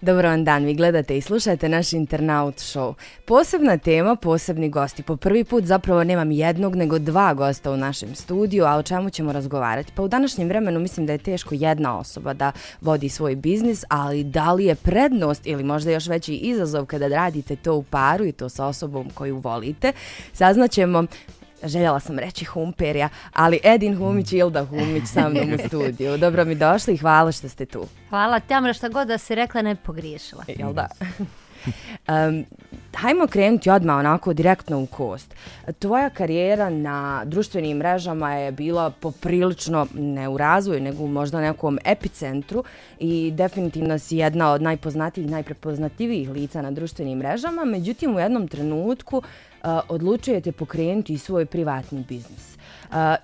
Dobro vam dan, vi gledate i slušajte naš internaut show. Posebna tema, posebni gosti. Po prvi put zapravo nemam jednog nego dva gosta u našem studiju, a o čemu ćemo razgovarati? Pa u današnjem vremenu mislim da je teško jedna osoba da vodi svoj biznis, ali da li je prednost ili možda još veći izazov kada radite to u paru i to sa osobom koju volite, saznaćemo željela sam reći Humperija, ali Edin Humić i Ilda Humić sa mnom u studiju. Dobro mi došli i hvala što ste tu. Hvala, Tamra, šta god da si rekla ne pogriješila. Jel da? Um, hajmo krenuti odmah onako direktno u kost. Tvoja karijera na društvenim mrežama je bila poprilično ne u razvoju, nego možda nekom epicentru i definitivno si jedna od najpoznatijih, najprepoznativijih lica na društvenim mrežama. Međutim, u jednom trenutku uh, odlučujete pokrenuti svoj privatni biznis.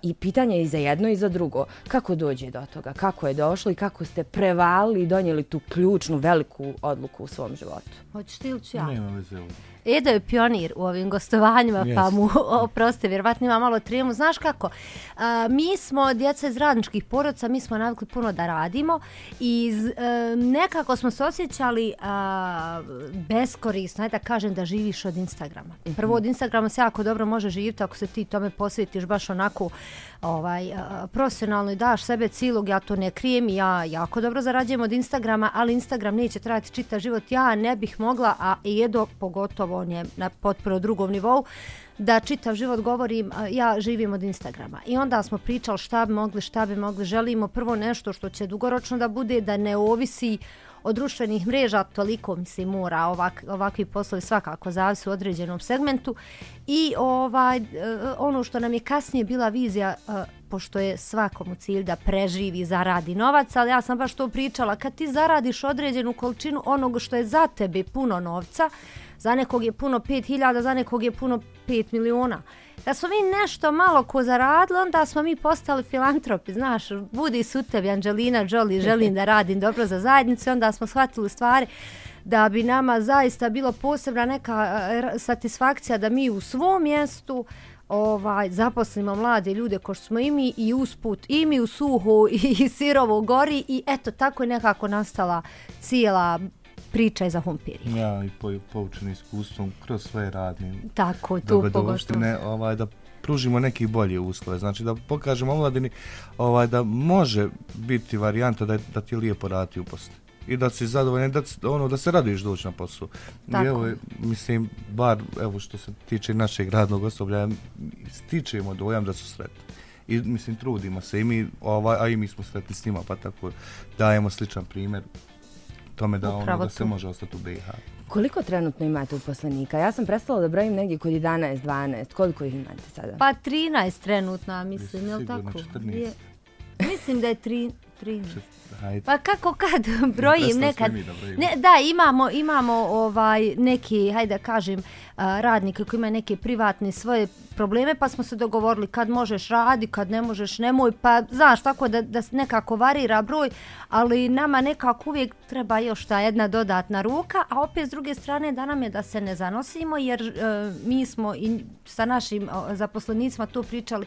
I pitanje je i za jedno i za drugo. Kako dođe do toga? Kako je došlo i kako ste prevali i donijeli tu ključnu, veliku odluku u svom životu? Hoćeš ti ili ću ja? Nema veze. Edo je pionir u ovim gostovanjima, yes. pa mu oproste, vjerovatno ima malo trijemu. Znaš kako, a, mi smo djeca iz radničkih porodca, mi smo navikli puno da radimo i a, e, nekako smo se osjećali a, beskorisno, da kažem da živiš od Instagrama. Mhm. Prvo od Instagrama se jako dobro može živjeti ako se ti tome posvetiš baš onako ovaj, a, profesionalno i daš sebe cilog, ja to ne krijem ja jako dobro zarađujem od Instagrama, ali Instagram neće trajati čita život, ja ne bih mogla, a Edo pogotovo on je na potpuno drugom nivou, da čitav život govorim, ja živim od Instagrama. I onda smo pričali šta bi mogli, šta bi mogli, želimo prvo nešto što će dugoročno da bude, da ne ovisi od društvenih mreža, toliko mi se mora ovak, ovakvi poslovi svakako zavisi u određenom segmentu. I ovaj, e, ono što nam je kasnije bila vizija, e, pošto je svakom cilj da preživi, zaradi novac, ali ja sam baš to pričala, kad ti zaradiš određenu količinu onog što je za tebe puno novca, za nekog je puno 5000, za nekog je puno 5 miliona. Da smo mi nešto malo ko zaradili, onda smo mi postali filantropi, znaš, budi su tebi Angelina Jolie, želim da radim dobro za zajednicu, onda smo shvatili stvari da bi nama zaista bilo posebna neka eh, satisfakcija da mi u svom mjestu ovaj zaposlimo mlade ljude ko što smo i mi i usput i mi u suhu i sirovo gori i eto tako je nekako nastala cijela priča je za Humpiri. Ja, i po, poučen iskustvom kroz svoje radne. Tako, tu pogotovo. Ovaj, da pružimo neki bolje uslove. Znači da pokažemo omladini ovaj, da može biti varijanta da, da ti lijepo raditi u poslu. I da si zadovoljan, da, ono, da se radiš doći na poslu. Tako. I evo, mislim, bar evo što se tiče našeg radnog osoblja, stičemo dojam da su sretni. I mislim, trudimo se i mi, ovaj, a i mi smo sretni s njima, pa tako dajemo sličan primjer tome da, ono, da se može ostati u BiH. Koliko trenutno imate uposlenika? Ja sam prestala da brojim negdje kod 11-12. Koliko ih imate sada? Pa 13 trenutno, mislim, je li tako? 14. Je, mislim da je 3, 13. Hajde. Pa kako kad brojim nekad ne, da imamo imamo ovaj neki hajde da kažem radnike koji imaju neke privatne svoje probleme pa smo se dogovorili kad možeš radi kad ne možeš nemoj pa znaš tako da da nekako varira broj ali nama nekako uvijek treba još ta jedna dodatna ruka a opet s druge strane da nam je da se ne zanosimo jer uh, mi smo i sa našim uh, zaposlenicima to pričali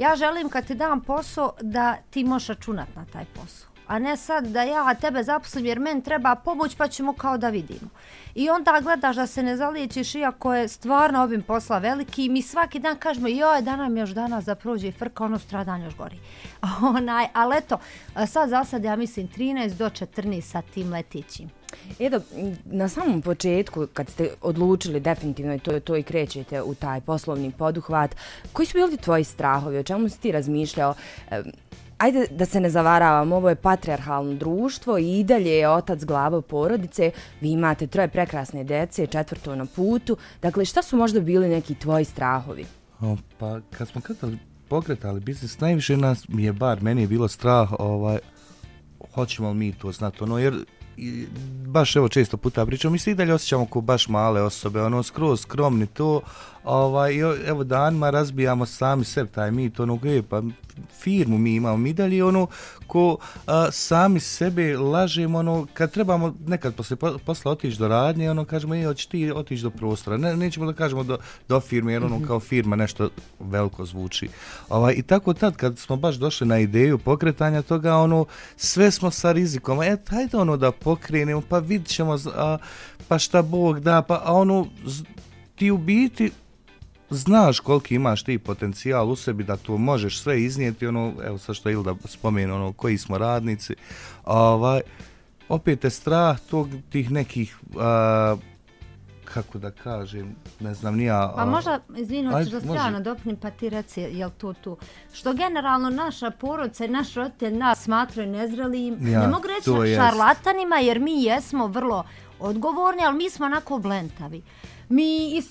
ja želim kad ti dam posao da ti možeš računati na taj posao a ne sad da ja tebe zaposlim jer men treba pomoć pa ćemo kao da vidimo. I onda gledaš da se ne zaliječiš iako je stvarno ovim posla veliki i mi svaki dan kažemo joj da nam još danas da prođe i frka ono stradan još gori. Onaj, ali eto, sad za sad ja mislim 13 do 14 sa tim letićim. Edo, na samom početku, kad ste odlučili definitivno to, to i krećete u taj poslovni poduhvat, koji su bili tvoji strahovi, o čemu si ti razmišljao? ajde da se ne zavaravam, ovo je patriarhalno društvo i dalje je otac glava porodice, vi imate troje prekrasne dece, četvrto na putu, dakle šta su možda bili neki tvoji strahovi? O, pa kad smo kretali, pokretali biznis, najviše nas je bar, meni je bilo strah, ovaj, hoćemo li mi to znati, ono, jer i, baš evo često puta pričamo, mi se i dalje osjećamo kao baš male osobe, ono skroz skromni to, ovaj, evo danima razbijamo sami sebi taj mit, ono, e, pa firmu mi imamo, mi dalje ono ko a, sami sebe lažemo, ono, kad trebamo nekad posle po- posla otići do radnje, ono, kažemo, e, hoćeš ti otići do prostora, ne, nećemo da kažemo do, do firme, jer ono, kao firma nešto veliko zvuči. Ovaj, I tako tad, kad smo baš došli na ideju pokretanja toga, ono, sve smo sa rizikom, e, hajde ono da pokrenemo, pa vidit ćemo, a, pa šta Bog da, pa a ono, ti u biti znaš koliki imaš ti potencijal u sebi da to možeš sve iznijeti, ono, evo sad što Ilda spomenu, ono, koji smo radnici, ovaj, opet je strah tog, tih nekih, a, kako da kažem, ne znam, nija... Pa a, možda, izvini, hoćeš ajde, da može. strano dopunim, pa ti reci, jel to tu? Što generalno naša porodica i naš roditelj nas smatraju nezrelim, Ja, ne mogu reći na jest. šarlatanima, jer mi jesmo vrlo odgovorni, ali mi smo onako blentavi. Mi,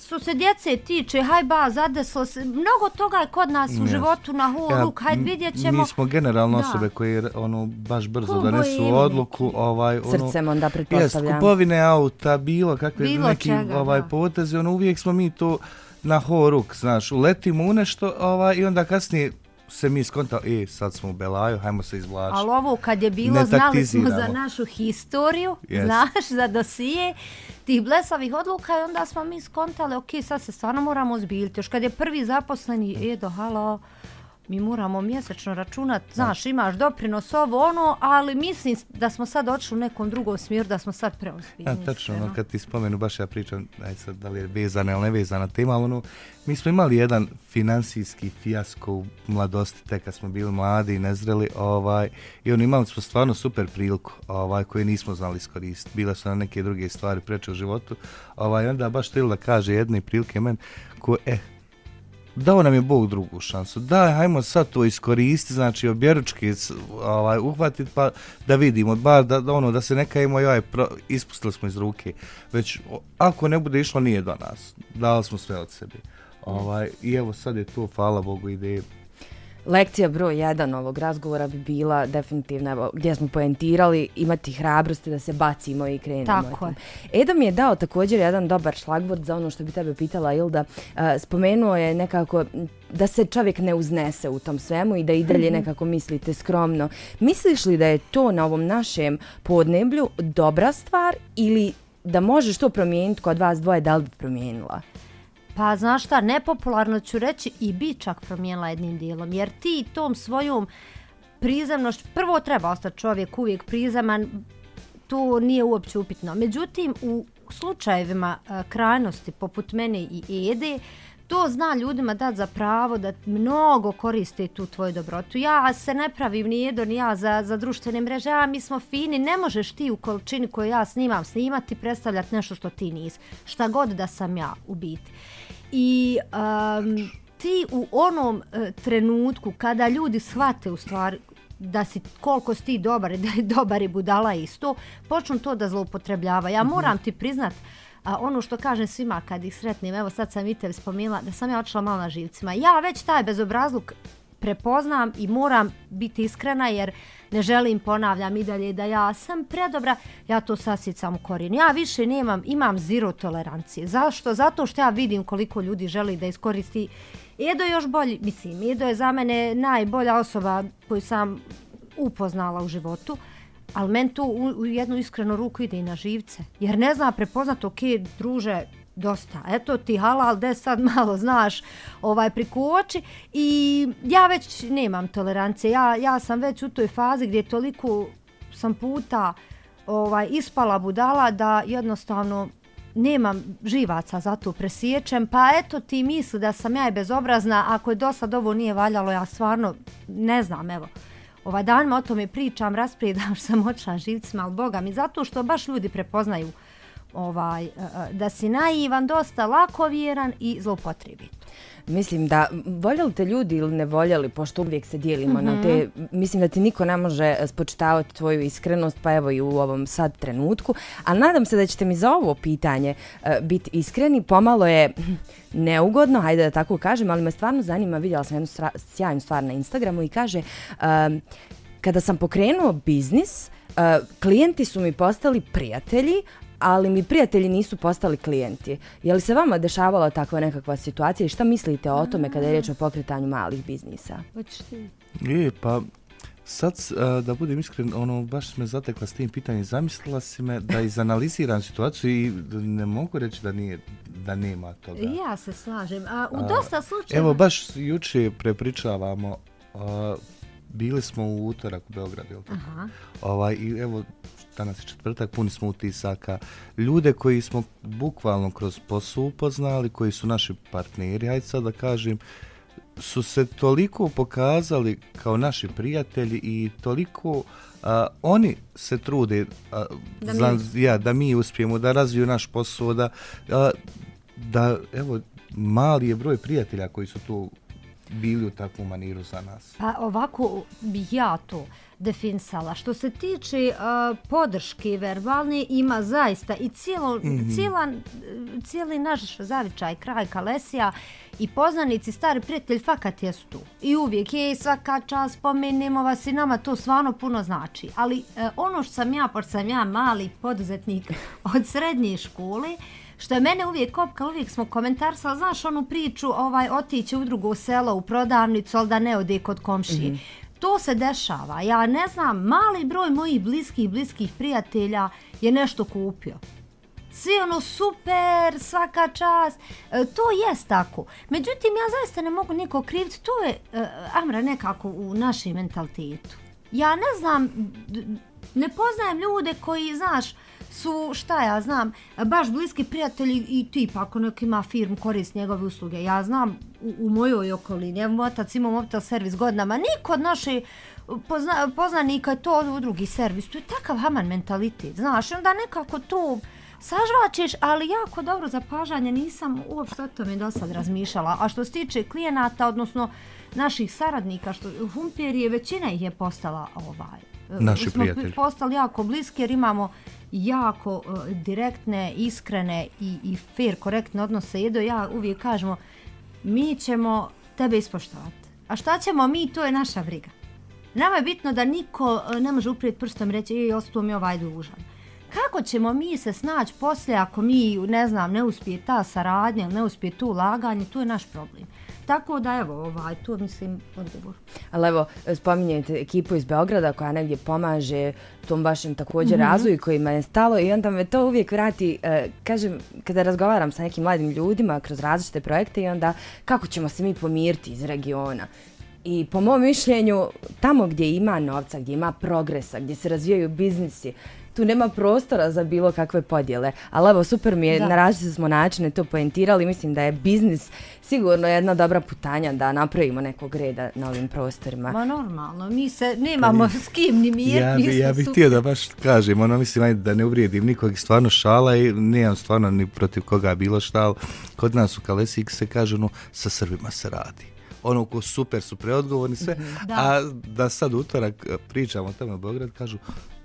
što se djece tiče, haj ba, zadeslo se, mnogo toga je kod nas u Yes. životu na horuk, hajde m- vidjet ćemo. Mi smo generalno Da. osobe koje ono baš brzo Ko donesu bojevniki. odluku, ovaj ono Srcem onda pretpostavljam. kupovine auta, bilo kakve Bilo neki čega, ovaj da. potezi, ono uvijek smo mi to na horuk, znaš, uletimo u nešto, ovaj i onda kasnije se mi skontao, e, sad smo u Belaju, hajmo se izvlačiti. Ali ovo kad je bilo, znali smo za našu historiju, Jest. znaš, za dosije tih blesavih odluka i onda smo mi skontali, ok, sad se stvarno moramo ozbiljiti. Još kad je prvi zaposleni, edo, halo, mi moramo mjesečno računati, znaš, imaš doprinos ovo, ono, ali mislim da smo sad odšli u nekom drugom smjeru, da smo sad preozbiljni. Ja, tačno, iskreno. ono, kad ti spomenu, baš ja pričam, aj sad, da li je vezana ili nevezana tema, ali ono, mi smo imali jedan finansijski fijasko u mladosti, tek kad smo bili mladi i nezreli, ovaj, i ono, imali smo stvarno super priliku, ovaj, koju nismo znali iskoristiti. Bile su na neke druge stvari preče u životu, ovaj, onda baš to da kaže jedne prilike men, ko, e, dao nam je Bog drugu šansu. Daj, hajmo sad to iskoristiti, znači objeručki ovaj, uhvatiti pa da vidimo, bar da, da ono, da se neka imamo, joj, ovaj pro, ispustili smo iz ruke. Već, o, ako ne bude išlo, nije do nas. Dali smo sve od sebe. Ovaj, I evo sad je to, hvala Bogu, ide Lekcija broj jedan ovog razgovora bi bila definitivno, evo, gdje smo poentirali, imati hrabrosti da se bacimo i krenemo. Tako tim. Eda mi je dao također jedan dobar šlagvord za ono što bi tebe pitala Ilda. Spomenuo je nekako da se čovjek ne uznese u tom svemu i da i dalje nekako mislite skromno. Misliš li da je to na ovom našem podneblju dobra stvar ili da možeš to promijeniti kod vas dvoje, da li bi promijenila? Pa znaš šta, nepopularno ću reći i bi čak promijenila jednim dijelom, jer ti tom svojom prizemnošću, prvo treba ostati čovjek uvijek prizeman, to nije uopće upitno. Međutim, u slučajevima a, krajnosti poput mene i Ede, to zna ljudima dati za pravo da mnogo koriste tu tvoju dobrotu. Ja se ne pravim ni Edo ni ja za, za društvene mreže, a mi smo fini, ne možeš ti u količini koju ja snimam snimati predstavljati nešto što ti nisi. Šta god da sam ja u biti. I um, ti u onom e, trenutku kada ljudi shvate u stvari da si koliko si ti dobar da je dobar i budala isto, počnu to da zloupotrebljava. Ja moram ti priznat a, ono što kažem svima kad ih sretnim, evo sad sam i tebi spomenula da sam ja otišla malo na živcima. Ja već taj bezobrazluk prepoznam i moram biti iskrena jer ne želim ponavljam i dalje da ja sam predobra, ja to sasjecam u korijenu. Ja više nemam, imam zero tolerancije. Zašto? Zato što ja vidim koliko ljudi želi da iskoristi. Edo je još bolji, mislim, Edo je za mene najbolja osoba koju sam upoznala u životu, ali men to u, u jednu iskrenu ruku ide i na živce. Jer ne zna prepoznat, ok, druže, dosta. Eto ti halal, de sad malo znaš ovaj prikoči i ja već nemam tolerancije. Ja, ja sam već u toj fazi gdje toliko sam puta ovaj ispala budala da jednostavno nemam živaca za to presječem, pa eto ti misli da sam ja i bezobrazna, ako je do sad ovo nije valjalo, ja stvarno ne znam, evo. Ovaj danima o tome pričam, raspredam što sam očela živcima, ali boga mi, zato što baš ljudi prepoznaju ovaj, e, e, da si naivan, dosta lakovjeran i zloupotrebi to. Mislim da voljeli te ljudi ili ne voljeli, pošto uvijek se dijelimo na te, mislim da ti niko ne može spočitavati tvoju iskrenost, pa evo i u ovom sad trenutku, ali nadam se da ćete mi za ovo pitanje uh, biti iskreni, pomalo je neugodno, hajde da tako kažem, ali me stvarno zanima, vidjela sam jednu stra- sjajnu stvar na Instagramu i kaže, um, kada sam pokrenuo biznis, uh, klijenti su mi postali prijatelji, ali mi prijatelji nisu postali klijenti. Je li se vama dešavala takva nekakva situacija i šta mislite o tome kada je riječ o pokretanju malih biznisa? Hoćeš ti? Je, pa sad, a, da budem iskren, ono, baš me zatekla s tim pitanjem. Zamislila si me da izanaliziram situaciju i ne mogu reći da nije da nema toga. Ja se slažem. A, u dosta slučajeva... Evo, baš juče prepričavamo, a, bili smo u utorak u Beogradu, jel tako? Aha. Ovaj, I evo, danas je četvrtak, puni smo utisaka. Ljude koji smo bukvalno kroz posao upoznali, koji su naši partneri, hajde sad da kažem, su se toliko pokazali kao naši prijatelji i toliko a, oni se trude a, Da za, mi- ja, da mi uspijemo, da razviju naš posao, da, a, da evo, mali je broj prijatelja koji su tu bili u takvu maniru za nas. Pa ovako bih ja to definisala. Što se tiče uh, podrške verbalne, ima zaista i cijelo, mm -hmm. cijela, cijeli naš zavičaj, kraj Kalesija i poznanici, stari prijatelj, fakat jesu tu. I uvijek je svaka čast, spomenemo vas i nama to stvarno puno znači. Ali uh, ono što sam ja, pošto sam ja mali poduzetnik od srednje škole, što je mene uvijek kopkalo, uvijek smo komentarsali, znaš onu priču, ovaj, otići u drugo selo, u prodavnicu, ali da ne ode kod komšije. Mm -hmm. To se dešava. Ja ne znam, mali broj mojih bliskih, bliskih prijatelja je nešto kupio. Svi ono super, svaka čast, e, to jest tako. Međutim, ja zaista ne mogu niko kriviti, to je, e, Amra, nekako u našem mentalitetu. Ja ne znam, ne poznajem ljude koji, znaš, su, šta ja znam, baš bliski prijatelji i tip ako neko ima firmu korist njegove usluge. Ja znam u, u mojoj okolini, evo otac ima mobitel servis godinama, niko od naše pozna, poznanika je to u drugi servis. To je takav haman mentalitet, znaš, i onda nekako to sažvačeš, ali jako dobro zapažanje, nisam uopšte o tome do sad razmišljala. A što se tiče klijenata, odnosno naših saradnika, što Humpier je, većina ih je postala ovaj, Naši smo prijatelji. postali jako bliski jer imamo jako e, direktne, iskrene i, i fair, korektne odnose. Jedo ja uvijek kažemo, mi ćemo tebe ispoštovati. A šta ćemo mi, to je naša briga. Nama je bitno da niko e, ne može uprijeti prstom i reći, ej, ostao mi ovaj dužan. Kako ćemo mi se snaći poslije ako mi, ne znam, ne uspije ta saradnja, ne uspije to ulaganje, to je naš problem. Tako da, evo, ovaj, to mislim odgovor. Ali evo, spominjete ekipu iz Beograda koja negdje pomaže tom vašem također mm -hmm. razvoju kojima je stalo i onda me to uvijek vrati, eh, kažem, kada razgovaram sa nekim mladim ljudima kroz različite projekte i onda kako ćemo se mi pomiriti iz regiona. I po mom mišljenju, tamo gdje ima novca, gdje ima progresa, gdje se razvijaju biznisi, tu nema prostora za bilo kakve podjele. Ali evo, super mi je, Da. na različite smo načine to poentirali. Mislim da je biznis sigurno jedna dobra putanja da napravimo nekog reda na ovim prostorima. Ma normalno, mi se nemamo s kim ni mir, Ja mi bi, ja bih htio da baš kažem, ono mislim ajde da ne uvrijedim nikog, stvarno šala i nemam stvarno ni protiv koga bilo šta, ali kod nas u Kalesik se kaže ono, sa Srbima se radi. Ono ko super su preodgovorni sve, Da. a da sad utorak e, pričamo o tome u Beograd, kažu,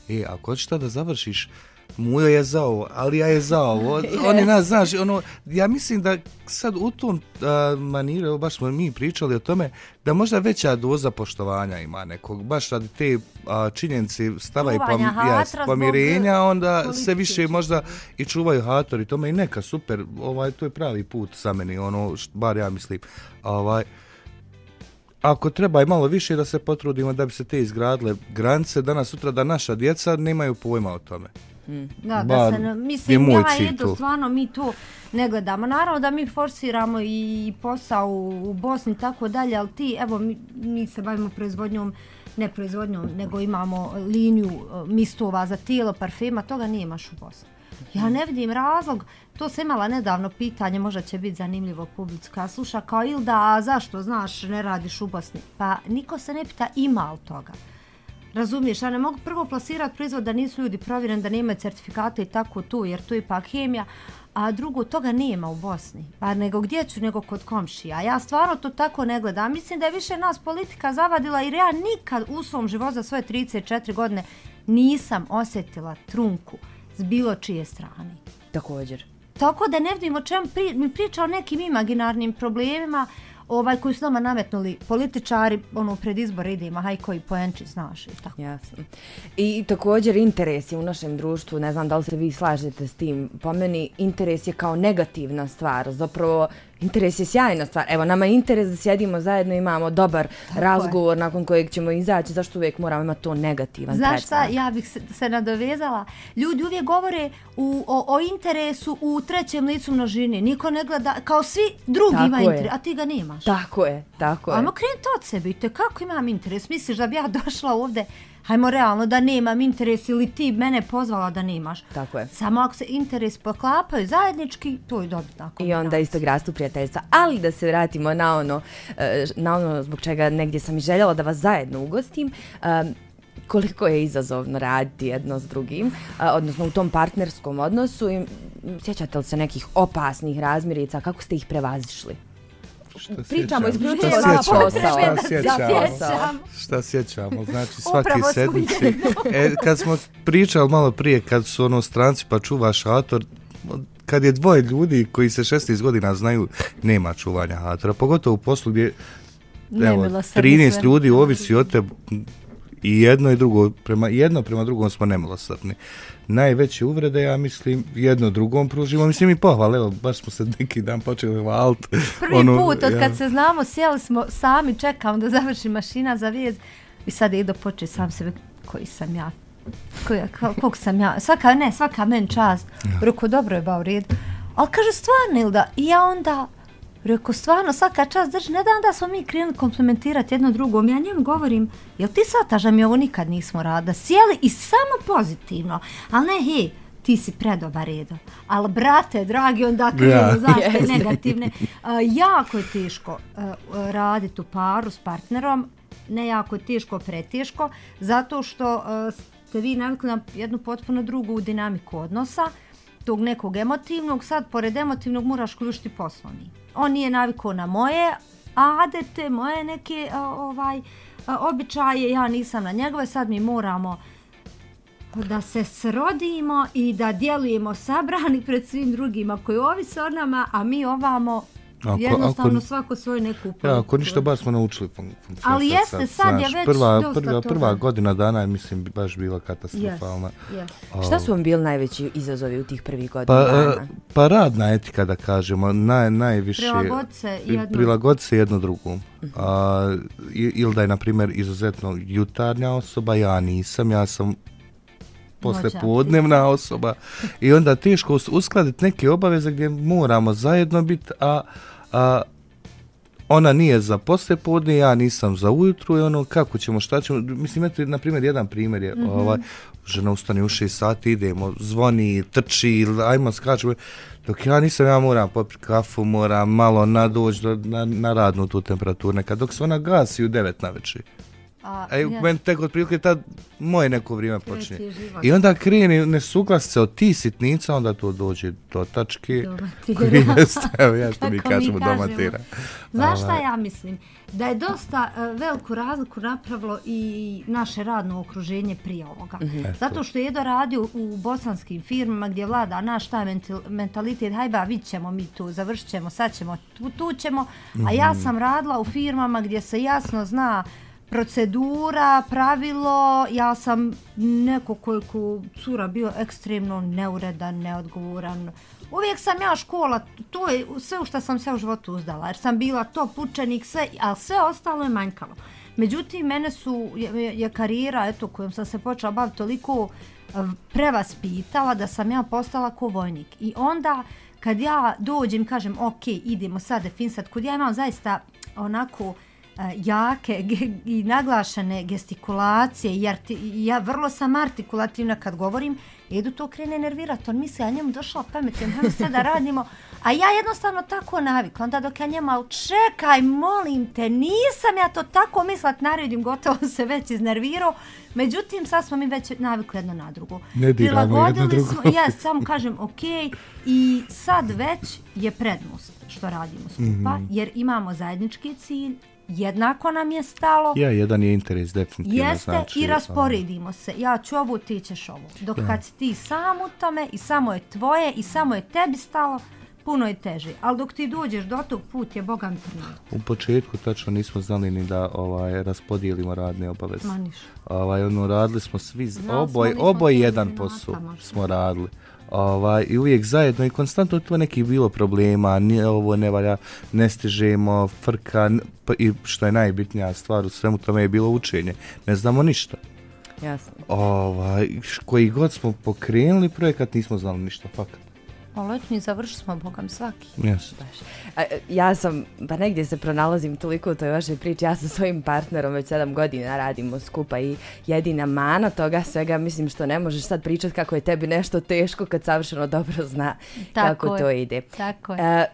e, ako hoćeš da završiš, Mujo je za ovo, ali ja je za ovo. Oni nas, znaš, ono, ja mislim da sad u tom a, maniru, baš smo mi pričali o tome, da možda veća doza poštovanja ima nekog, baš radi te a, činjenice stava i pom, Čuvanja hatra ja, zbog pomirenja, onda se politike više možda i čuvaju hator i tome i neka, super, ovaj, to je pravi put sa meni, ono, bar ja mislim. Ovaj, ako treba i malo više da se potrudimo da bi se te izgradile granice, danas sutra da naša djeca nemaju pojma o tome. Da, da Bar se, ne, je mislim, moj ja stvarno mi to ne gledamo. Naravno da mi forsiramo i posao u, u Bosni i tako dalje, ali ti, evo, mi, mi se bavimo proizvodnjom, ne proizvodnjom, nego imamo liniju e, mistova za tijelo, parfema, toga nemaš u Bosni. Ja ne vidim razlog, to sam imala nedavno pitanje, možda će biti zanimljivo publici koja sluša, kao Ilda, a zašto, znaš, ne radiš u Bosni? Pa niko se ne pita ima li toga. Razumiješ, ja ne mogu prvo plasirati proizvod da nisu ljudi provjereni, da nemaju certifikate i tako tu, jer to je ipak hemija, a drugo, toga nema u Bosni. Pa nego gdje ću, nego kod komšija. Ja stvarno to tako ne gledam. Mislim da je više nas politika zavadila, jer ja nikad u svom životu za svoje 34 godine nisam osjetila trunku s bilo čije strane. Također. Tako da ne vidim o čemu pri, mi priča o nekim imaginarnim problemima, ovaj koji su nama nametnuli političari, ono pred izbor idemo, haj koji poenči, znaš i tako. Jasno. I također interes je u našem društvu, ne znam da li se vi slažete s tim, po meni interes je kao negativna stvar, zapravo interes je sjajna stvar. Evo, nama je interes da sjedimo zajedno, imamo dobar Tako razgovor je. nakon kojeg ćemo izaći, zašto uvijek moramo imati to negativan Znaš šta, ja bih se, se nadovezala. Ljudi uvijek govore u, o, o interesu u trećem licu množini. Niko ne gleda, kao svi drugi tako ima interes, a ti ga nemaš. Tako je, tako je. Ajmo krenuti od sebe, te kako imam interes? Misliš da bi ja došla ovde hajmo realno da nemam interes ili ti mene pozvala da nemaš. Tako je. Samo ako se interes poklapaju zajednički, to je dobro tako. I onda isto rastu prijateljstva. Ali da se vratimo na ono, e, na ono zbog čega negdje sam i željela da vas zajedno ugostim, koliko je izazovno raditi jedno s drugim, odnosno u tom partnerskom odnosu. I, sjećate li se nekih opasnih razmirica, kako ste ih prevazišli? Šta Pričamo isključivo za posao. Šta sjećamo? Šta sjećamo? Znači svaki sedmici. E, kad smo pričali malo prije, kad su ono stranci pa čuva šator, kad je dvoje ljudi koji se 16 godina znaju, nema čuvanja hatora. Pogotovo u poslu gdje evo, 13 ljudi ovisi od tebe i jedno i drugo, prema, jedno prema drugom smo nemilosrdni. Najveće uvrede, ja mislim, jedno drugom pružimo, mislim i pohvale, evo, baš smo se neki dan počeli valiti. Prvi ono, put, od ja. kad se znamo, sjeli smo sami, čekamo da završi mašina za vijez. I sad je do poče sam sebe, koji sam ja, koji, koliko sam ja, svaka, ne, svaka men čast, ja. ruku, dobro je ba u redu, ali kaže, stvarno, Ilda, i ja onda, Rekao, stvarno, svaka čast drži, ne dan da smo mi krenuli komplementirati jedno drugom. Ja njemu govorim, jel ti shvataš da mi ovo nikad nismo rada? Sjeli i samo pozitivno. Ali ne, hej, ti si predobar redo. Ali, brate, dragi, onda krenemo, ja. zašto yes. negativne. Uh, jako je teško uh, raditi u paru s partnerom. Ne jako je teško, preteško. Zato što uh, ste vi navikli na jednu potpuno drugu dinamiku odnosa. Tog nekog emotivnog, sad pored emotivnog moraš ključiti poslovni. On nije navikao na moje adete, moje neke ovaj običaje, ja nisam na njegove, sad mi moramo da se srodimo i da djelujemo sabrani pred svim drugima koji ovise o nama, a mi ovamo Ako, jednostavno ako, svako svoju neku politiku. Ja, ako ništa, baš smo naučili funkcionisati. Ali jeste, sad, sad je već prva, dosta prva, toga. Prva godina dana je, mislim, baš bila katastrofalna. Yes, yes. Šta su vam bili najveći izazovi u tih prvih godina pa, dana? Pa radna etika, da kažemo, naj, najviše... Prilagod se jedno. Prilagod se jedno drugom. Uh -huh. A, ili da je, na primjer, izuzetno jutarnja osoba, ja nisam, ja sam posle podnevna osoba i onda teško uskladiti neke obaveze gdje moramo zajedno biti, a a ona nije za posle podne, ja nisam za ujutru i ono kako ćemo, šta ćemo, mislim, eto, na primjer, jedan primjer je, mm -hmm. ovaj, žena ustane u 6 sati, idemo, zvoni, trči, ajmo, skačemo, dok ja nisam, ja moram popiti kafu, moram malo nadoći na, na radnu tu temperaturu, nekad, dok se ona gasi u 9 na večer. A, e, ja. meni tek otprilike tad moje neko vrijeme počne. I onda kreni nesuglasice od ti sitnica, onda to dođe do tačke. Koji evo ja što mi kažemo, domatira. Znaš šta ja mislim? Da je dosta uh, veliku razliku napravilo i naše radno okruženje prije ovoga. Mm -hmm. Zato što je Edo radio u bosanskim firmama gdje vlada naš taj mentalitet, hajba, vidit ćemo mi tu, završit ćemo, sad ćemo, tu, tu ćemo. A ja mhm. sam radila u firmama gdje se jasno zna procedura, pravilo, ja sam neko koji ko cura bio ekstremno neuredan, neodgovoran. Uvijek sam ja škola, to je sve u što sam se u životu uzdala, jer sam bila to pučenik, sve, ali sve ostalo je manjkalo. Međutim, mene su, je, je karijera, eto, kojom sam se počela baviti toliko eh, prevaspitala da sam ja postala ko vojnik. I onda, kad ja dođem, kažem, ok, idemo sad definsat, kod ja imam zaista onako, jake i naglašene gestikulacije, jer ti, ja vrlo sam artikulativna kad govorim, Edu to krene nervirati, on misli, a njemu došla pamet, ja sve da radimo, a ja jednostavno tako navikla, onda dok ja njema, čekaj, molim te, nisam ja to tako mislat, naredim, gotovo se već iznervirao, međutim, sad smo mi već navikli jedno na drugo. Ne diramo jedno drugo. Smo, ja samo kažem, ok, i sad već je prednost što radimo skupa, mm -hmm. jer imamo zajednički cilj, jednako nam je stalo. Ja, jedan je interes, definitivno. Jeste, znači, i rasporedimo se. Ja ću ovu, ti ćeš ovu. Dok ja. kad si ti sam u tome i samo je tvoje i samo je tebi stalo, puno je teže. Ali dok ti dođeš do tog put je Boga mi trnado. U početku tačno nismo znali ni da ovaj raspodijelimo radne obaveze. Ma niš. Ovaj ono radili smo svi z- Znali smo, oboj oboj jedan posao smo radili. Ovaj, I uvijek zajedno i konstantno tu nekih bilo problema, nije ovo ne valja, ne stižemo, frka pa i što je najbitnija stvar u svemu tome je bilo učenje. Ne znamo ništa. Jasno. Ovaj, koji god smo pokrenuli projekat nismo znali ništa, fakat. Ali eto mi završili smo Boga mi svaki. Yes. A, e, ja sam, pa negdje se pronalazim toliko u toj vašoj priči, ja sa svojim partnerom već sedam godina radimo skupa i jedina mana toga svega, mislim što ne možeš sad pričat kako je tebi nešto teško kad savršeno dobro zna Tako kako je. to ide. Tako je. E,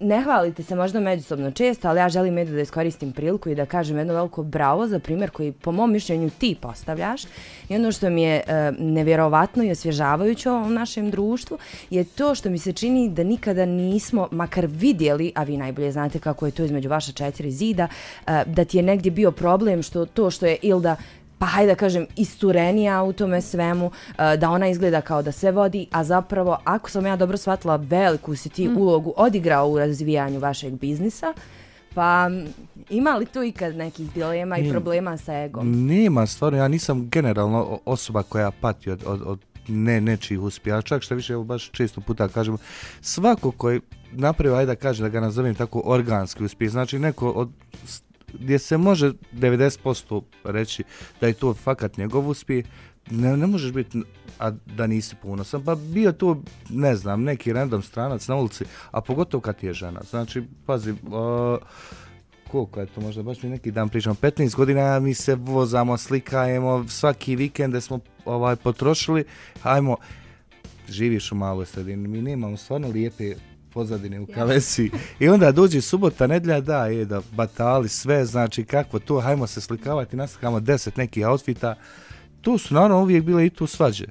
ne hvalite se možda međusobno često, ali ja želim jedno da iskoristim priliku i da kažem jedno veliko bravo za primjer koji po mom mišljenju ti postavljaš. I ono što mi je e, nevjerovatno i osvježavajuće u ovom našem društvu je to što mi se čini da nikada nismo makar vidjeli, a vi najbolje znate kako je to između vaša četiri zida, e, da ti je negdje bio problem što to što je Ilda pa hajde da kažem, isturenija u tome svemu, e, da ona izgleda kao da sve vodi, a zapravo, ako sam ja dobro shvatila, veliku si ti ulogu odigrao u razvijanju vašeg biznisa, pa m, ima li tu ikad nekih dilema i problema sa egom? Nema, stvarno, ja nisam generalno osoba koja pati od, od, od ne nečijih uspjeha, čak što više, evo baš često puta kažemo, svako koji napravio, ajde da kaže da ga nazovem tako organski uspjeh, znači neko od gdje se može 90% reći da je to fakat njegov uspjeh, ne, ne možeš biti a da nisi ponosan. Pa bio to, ne znam, neki random stranac na ulici, a pogotovo kad je žena. Znači, pazi, uh, koliko je to možda, baš mi neki dan pričamo, 15 godina mi se vozamo, slikajemo, svaki vikend smo ovaj, potrošili, hajmo, živiš u maloj sredini, mi nemamo stvarno lijepe pozadine u kavesi i onda dođe subota, nedlja, da, je da batali sve, znači kako to, hajmo se slikavati, naslikamo deset nekih outfita, tu su naravno uvijek bile i tu svađe.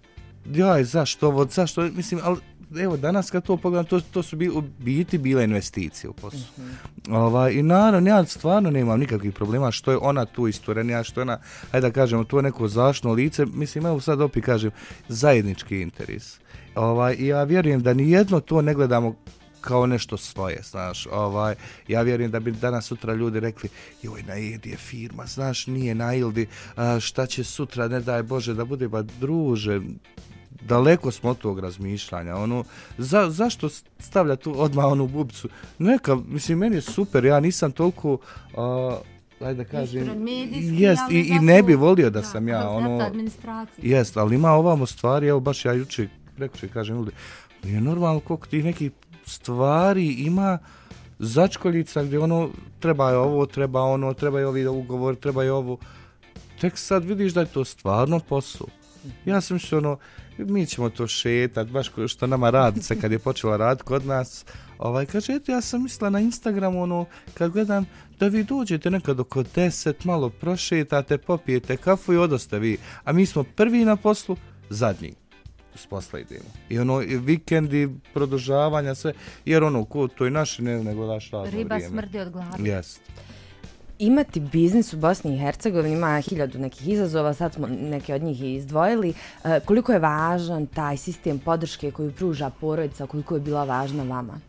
Jaj, zašto ovo, zašto, mislim, ali evo danas kad to pogledam, to, to su bi, u biti bile investicije u poslu. Ovaj, I naravno, ja stvarno nemam nikakvih problema što je ona tu isturenija, što je ona, ajde da kažemo, to je neko zašno lice, mislim, evo sad opet kažem, zajednički interes. Ovaj, I ja vjerujem da ni jedno to ne gledamo kao nešto svoje, znaš, ovaj, ja vjerujem da bi danas sutra ljudi rekli, joj, na Edi je firma, znaš, nije na Ildi, a, šta će sutra, ne daj Bože, da bude, ba druže, daleko smo od tog razmišljanja, ono, za, zašto stavlja tu odmah onu bubicu, neka, mislim, meni je super, ja nisam toliko, ajde da kažem, jest, i, i ne bi volio da sam ja, ono. Jest, ali ima ovamo stvari, evo baš ja juče, prekuče kažem ljudi, nije normalno koliko tih nekih stvari ima začkoljica gdje ono, treba je ovo, treba ono, treba je ovi ugovor, treba je ovo. Tek sad vidiš da je to stvarno posao. Ja sam što ono, mi ćemo to šetat, baš što nama radica kad je počela rad kod nas, ovaj, kaže, eto ja sam mislila na Instagramu, ono, kad gledam, da vi dođete nekad oko 10, malo prošetate, popijete kafu i odoste vi. A mi smo prvi na poslu, zadnji s posla idemo. I ono, i vikendi, produžavanja, sve, jer ono, ko, to je naše, ne, nego naš radno Riba vrijeme. smrdi od glave. Jest. Imati biznis u Bosni i Hercegovini ima hiljadu nekih izazova, sad smo neke od njih i izdvojili. E, koliko je važan taj sistem podrške koju pruža porodica, koliko je bila važna vama?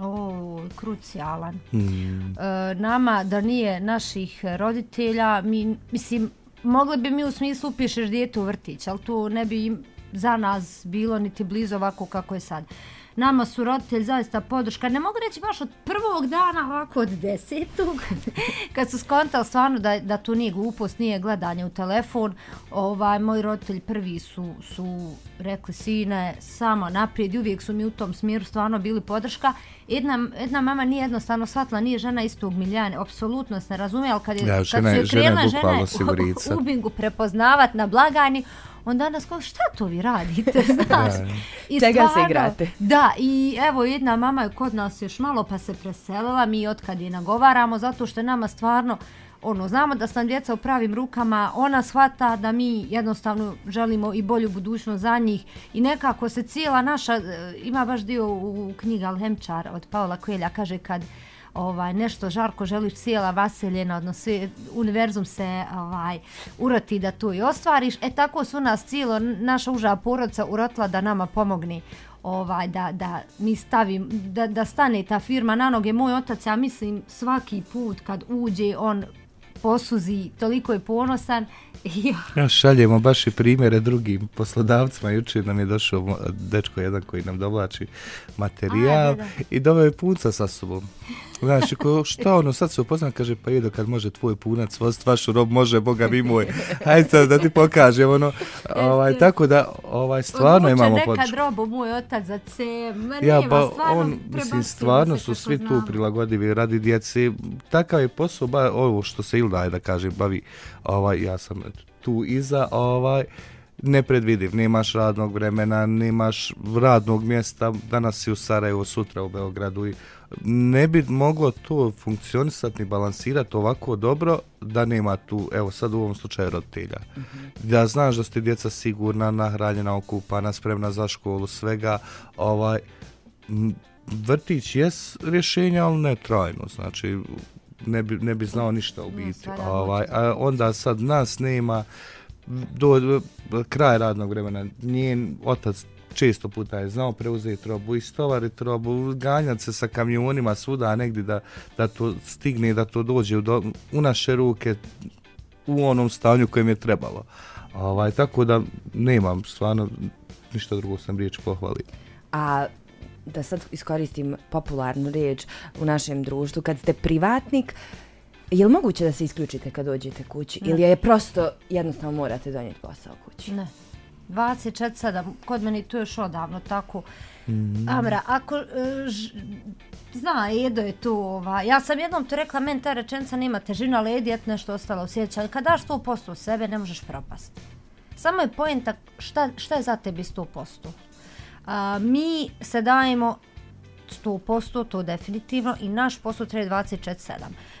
O, krucijalan. Hmm. E, nama da nije naših roditelja, mi, mislim, mogli bi mi u smislu upišeš dijete u vrtić, ali to ne bi im za nas bilo niti blizu ovako kako je sad. Nama su roditelji zaista podrška, ne mogu reći baš od prvog dana, ovako od desetog, kad su skontali stvarno da, da tu nije glupost, nije gledanje u telefon, ovaj, moji roditelji prvi su, su rekli sine, samo naprijed i uvijek su mi u tom smjeru stvarno bili podrška. Jedna, jedna mama nije jednostavno shvatila, nije žena istog miljana, apsolutno se ne razumije, ali kad, je, Ja, kad žena su je- je žena je krenula žena sigurica. u, u bingu prepoznavat na blagajni, on danas kao šta to vi radite, znaš? I Čega se igrate? Da, i evo jedna mama je kod nas još malo pa se preselila, mi otkad je nagovaramo, zato što je nama stvarno, ono, znamo da sam djeca u pravim rukama, ona shvata da mi jednostavno želimo i bolju budućnost za njih i nekako se cijela naša, e, ima baš dio u knjiga Alhemčar od Paula Kojelja, kaže kad ovaj nešto žarko želiš cijela vaseljena, odnosno sve, univerzum se ovaj uroti da to i ostvariš. E tako su nas cijelo naša uža porodica urotila da nama pomogni ovaj, da, da mi stavim, da, da stane ta firma na noge. Moj otac, ja mislim, svaki put kad uđe, on posuzi, toliko je ponosan ja šaljemo baš i primjere drugim poslodavcima. Juče nam je došao dečko jedan koji nam dovlači materijal A, da, da. i doveo je punca sa sobom. Znaš, ko, šta ono, sad se upoznam, kaže, pa jedo kad može tvoj punac vozt vašu rob, može, Boga mi moj. Hajde sad da ti pokažem, ono, ovaj, tako da, ovaj, stvarno Odluče imamo podršku. nekad robo, moj otac za ce, ma ja, nema, ba, stvarno, on, mislim, stvarno su svi znam. tu prilagodivi radi djece. Takav je posao, ba, ovo što se Ilda, da kažem, bavi, ovaj, ja sam tu iza, ovaj, nepredvidiv, nemaš radnog vremena, nemaš radnog mjesta, danas si u Sarajevu, sutra u Beogradu i ne bi moglo to funkcionisati ni balansirati ovako dobro da nema tu, evo sad u ovom slučaju roditelja. Mm -hmm. Da znaš da ste djeca sigurna, nahranjena, okupana, spremna za školu, svega, ovaj, vrtić je rješenje, ali ne trajno, znači ne bi, ne bi znao ništa u biti. Ovaj, a onda sad nas nema do, do kraja radnog vremena, njen otac često puta je znao preuzeti robu i stovariti robu, ganjati se sa kamionima svuda negdje da, da to stigne, da to dođe u, do, u naše ruke u onom stanju kojem je trebalo. Ovaj, tako da nemam stvarno ništa drugo sam riječ pohvali. A da sad iskoristim popularnu riječ u našem društvu, kad ste privatnik, je li moguće da se isključite kad dođete kući? Ne. Ili je prosto jednostavno morate donijeti posao kući? Ne. 24-7, kod meni to još odavno tako. Mm. Amra, ako uh, ž, zna, Edo je tu, ova, ja sam jednom to rekla, men ta rečenca nema težina, ali Edijet nešto ostalo osjeća, ali kad daš 100% u sebe, ne možeš propasti. Samo je pojenta šta, šta je za tebi 100%. Uh, mi se dajemo 100%, to definitivno, i naš posao treba 24-7.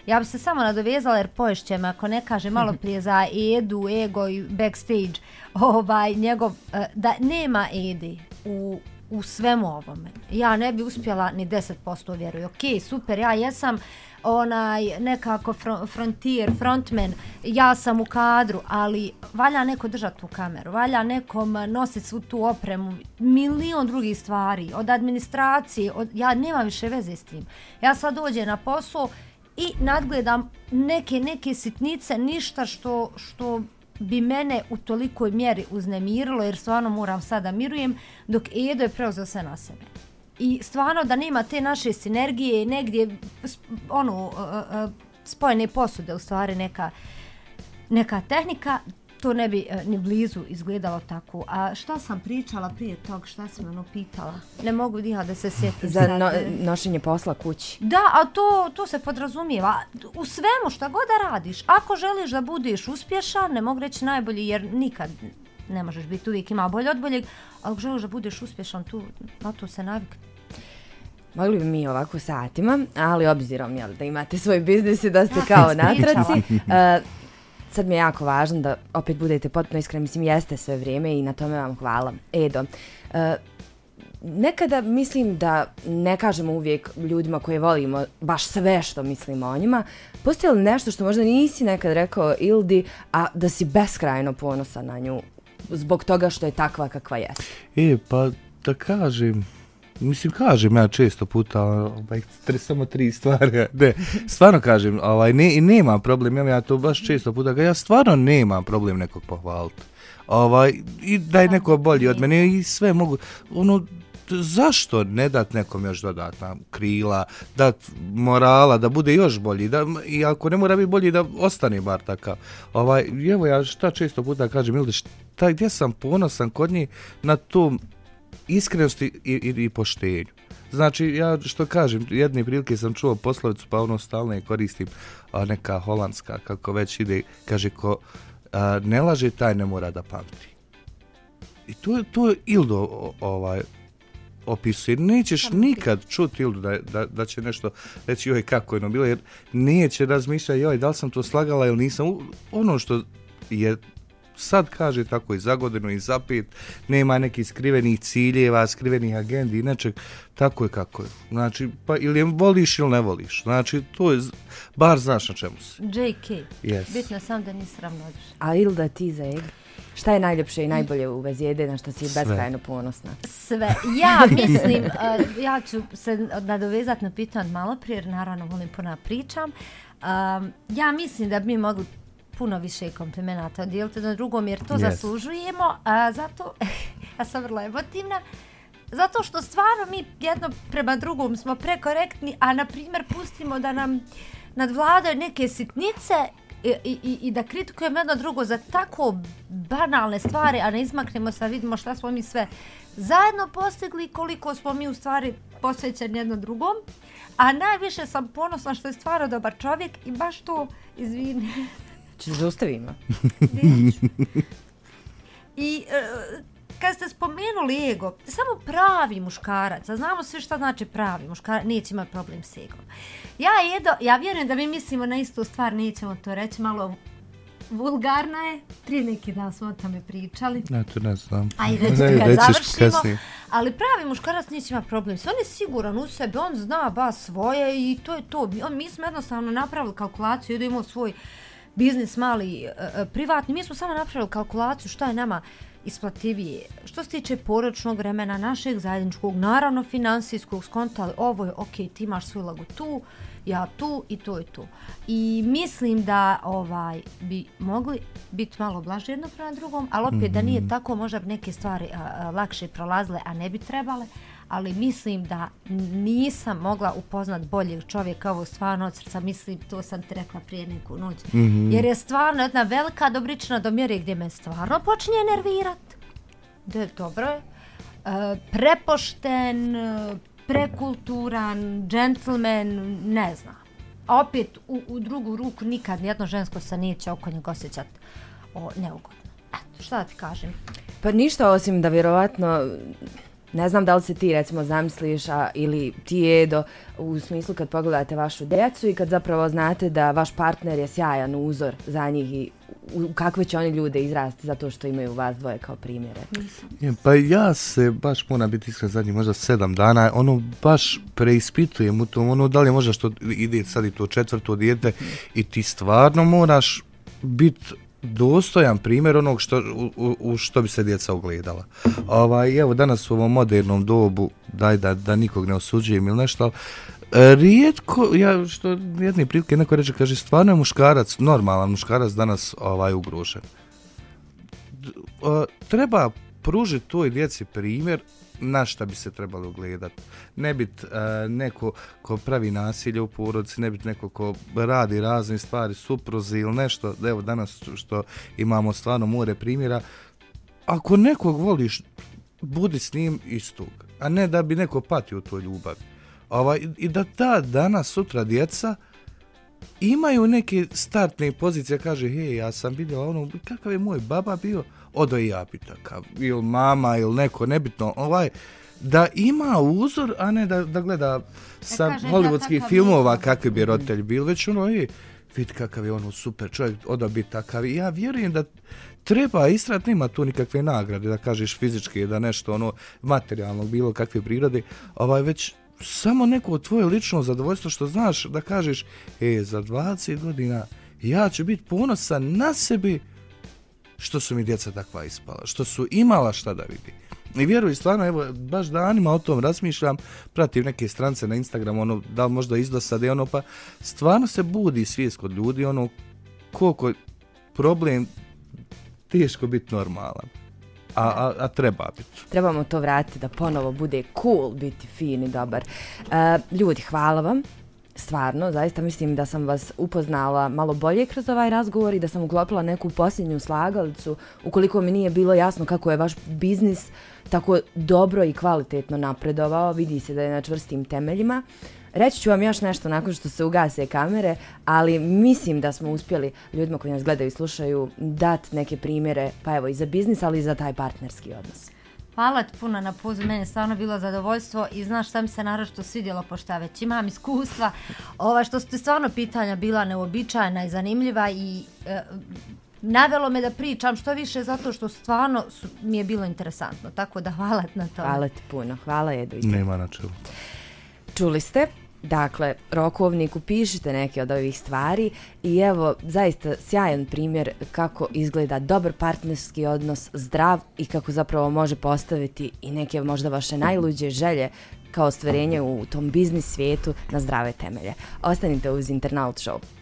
Ja bi se samo nadovezala jer poješće me, ako ne kaže malo prije za Edu, Ego i backstage, ovaj, njegov, eh, da nema Edi u, u svemu ovome. Ja ne bi uspjela ni 10% vjeruju. Ok, super, ja jesam onaj nekako frontier, frontman, ja sam u kadru, ali valja neko držati tu kameru, valja nekom eh, nositi svu tu opremu, milion drugih stvari, od administracije, od, ja nemam više veze s tim. Ja sad dođem na posao i nadgledam neke, neke sitnice, ništa što, što bi mene u tolikoj mjeri uznemirilo, jer stvarno moram sada mirujem, dok Edo je preuzeo sve na sebe i stvarno da nema te naše sinergije negdje ono uh, uh, spojene posude u stvari neka neka tehnika to ne bi uh, ni blizu izgledalo tako. A šta sam pričala prije tog, šta sam ono pitala? Ne mogu diha da se sjetim. Za no, nošenje posla kući. Da, a to, to se podrazumijeva. U svemu šta god da radiš, ako želiš da budeš uspješan, ne mogu reći najbolji jer nikad ne možeš biti uvijek ima bolje od boljeg, ali želiš da budeš uspješan, tu, na to se navikne. Mogli bi mi ovako satima, ali obzirom jel, da imate svoj biznis i da ste kao na traci, uh, sad mi je jako važno da opet budete potpuno iskreni, mislim jeste sve vrijeme i na tome vam hvala. Edo, uh, nekada mislim da ne kažemo uvijek ljudima koje volimo baš sve što mislimo o njima, postoje li nešto što možda nisi nekad rekao Ildi, a da si beskrajno ponosan na nju zbog toga što je takva kakva je? E, pa da kažem, mislim kažem ja često puta ovaj tre, samo tri stvari ne stvarno kažem ovaj ne nema problem ja, ja to baš često puta ja stvarno nema problem nekog pohvaliti ovaj i da je neko bolji od mene i sve mogu ono zašto ne dat nekom još dodatna krila, dat morala, da bude još bolji, da, i ako ne mora biti bolji, da ostane bar takav. Ovaj, evo ja šta često puta kažem, ili šta, gdje sam ponosan kod njih na tu iskrenosti i, i, i poštenju. Znači, ja što kažem, jedne prilike sam čuo poslovicu, pa ono stalno je koristim, a neka holandska, kako već ide, kaže, ko a, ne laže, taj ne mora da pamti. I to, to je Ildo ovaj, opisuje. Nećeš nikad čuti Ildu da, da, da će nešto reći, joj, kako je ono bilo, jer neće razmišljati, joj, da li sam to slagala ili nisam. Ono što je sad kaže tako i za godinu i za pet, nema nekih skrivenih ciljeva, skrivenih agendi i nečeg, tako je kako je. Znači, pa ili je voliš ili ne voliš. Znači, to je, bar znaš na čemu se. JK, yes. bitno sam da nisi ravnodušan. A ili da ti za eg? Šta je najljepše i najbolje u vezi Ede, na što si Sve. beskrajno ponosna? Sve. Ja mislim, uh, ja ću se nadovezati na pitanje od malo prije, jer naravno volim puno pričam. Um, ja mislim da bi mi mogli puno više komplimenata odijeliti na drugom, jer to Yes. zaslužujemo. A zato, ja sam vrlo emotivna, zato što stvarno mi jedno prema drugom smo prekorektni, a na primjer pustimo da nam nadvladaju neke sitnice i, i, i- da kritikujemo jedno drugo za tako banalne stvari, a ne izmaknemo se, vidimo šta smo mi sve zajedno postigli, koliko smo mi u stvari posvećeni jedno drugom. A najviše sam ponosna što je stvarno dobar čovjek i baš to, izvini, Če zaustavimo? neću. I e, kad ste spomenuli ego, samo pravi muškarac, a znamo sve šta znači pravi muškarac, neće imati problem s egom. Ja, Edo, ja vjerujem da mi mislimo na istu stvar, nećemo to reći, malo vulgarna je. Prije neki dan smo o tome pričali. Ja to ne znam. Ajde, reći Ne, kad završimo. kasnije. Ali pravi muškarac neće ima problem. On je siguran u sebe, on zna ba svoje i to je to. On, mi smo jednostavno napravili kalkulaciju da imamo svoj biznis mali, e, e, privatni. Mi smo samo napravili kalkulaciju šta je nama isplativije. Što se tiče poročnog vremena, našeg zajedničkog, naravno finansijskog skonta, ali ovo je ok, ti imaš svoj lagu tu, ja tu i to je to. I mislim da ovaj bi mogli biti malo blaže jedno prema drugom, ali opet da nije tako, možda bi neke stvari a, a, lakše prolazile, a ne bi trebale. Ali mislim da nisam mogla upoznat boljeg čovjeka, ovo stvarno od srca mislim, to sam ti rekla prije neku noć. Jer je stvarno jedna velika dobrična do mjere gdje me stvarno počinje nervirat. Da je dobro je. E, prepošten, prekulturan, džentlmen, ne znam. A opet u, u drugu ruku nikad nijedno žensko se neće oko njega osjećat o, neugodno. Eto, šta da ti kažem? Pa ništa osim da vjerovatno ne znam da li se ti recimo zamisliš a, ili ti Edo u smislu kad pogledate vašu djecu i kad zapravo znate da vaš partner je sjajan uzor za njih i u kakve će oni ljude izrasti zato što imaju vas dvoje kao primjere. Je, Pa ja se baš moram biti iskren zadnjih možda sedam dana, ono baš preispitujem u tom, ono da li je možda što ide sad i to četvrto dijete i ti stvarno moraš biti dostojan primjer onog što, u, u, što bi se djeca ogledala. Ovaj, evo danas u ovom modernom dobu, daj da, da nikog ne osuđujem ili nešto, e, rijetko, ja što jedne prilike neko reče, kaže, stvarno je muškarac, normalan muškarac danas ovaj ugrožen uh, treba pružiti toj djeci primjer na šta bi se trebalo gledat. Ne bit uh, neko ko pravi nasilje u porodici, ne bit neko ko radi razne stvari, suprozi ili nešto, evo danas što imamo stvarno more primjera, ako nekog voliš, budi s njim istog, a ne da bi neko patio u toj ljubavi. Ovaj, i- I da ta danas, sutra djeca, imaju neke startne pozicije, kaže, hej, ja sam vidjela ono, kakav je moj baba bio, odo i ja bi takav, ili mama, ili neko, nebitno, ovaj, da ima uzor, a ne da, da gleda sa kaže, ja hollywoodskih takav filmova nisam. kakvi bi roditelji bili, već ono, ej, vidi kakav je ono super čovjek, odo biti takav. I ja vjerujem da treba istrat, nema tu nikakve nagrade, da kažeš fizičke, da nešto ono materijalno, bilo kakve prirode, ovaj, već samo neko tvoje lično zadovoljstvo što znaš da kažeš, e, za 20 godina ja ću biti ponosan na sebi što su mi djeca takva ispala, što su imala šta da vidi. I vjeruj, stvarno, evo, baš danima o tom razmišljam, pratim neke strance na Instagramu, ono, da li možda izdosade, ono, pa stvarno se budi svijest kod ljudi, ono, koliko problem teško biti normalan. A, a, a treba biti. Trebamo to vratiti da ponovo bude cool biti fin i dobar. E, ljudi, hvala vam. Stvarno, zaista mislim da sam vas upoznala malo bolje kroz ovaj razgovor i da sam uklopila neku posljednju slagalicu ukoliko mi nije bilo jasno kako je vaš biznis tako dobro i kvalitetno napredovao, vidi se da je na čvrstim temeljima. Reći ću vam još nešto nakon što se ugase kamere, ali mislim da smo uspjeli ljudima koji nas gledaju i slušaju dati neke primjere, pa evo i za biznis, ali i za taj partnerski odnos. Hvala ti puno na pozivu, meni je stvarno bilo zadovoljstvo i znaš šta mi se naravno svidjelo, pošto ja već imam iskustva, ova, što su ti stvarno pitanja bila neobičajna i zanimljiva i e, navelo me da pričam što više zato što stvarno su, mi je bilo interesantno, tako da hvala ti na tome. Hvala ti puno. Hvala tebi. Nema na čelu. Čuli ste, Dakle, rokovniku pišite neke od ovih stvari i evo, zaista sjajan primjer kako izgleda dobar partnerski odnos, zdrav i kako zapravo može postaviti i neke možda vaše najluđe želje kao ostvarenje u tom biznis svijetu na zdrave temelje. Ostanite uz Internaut Show.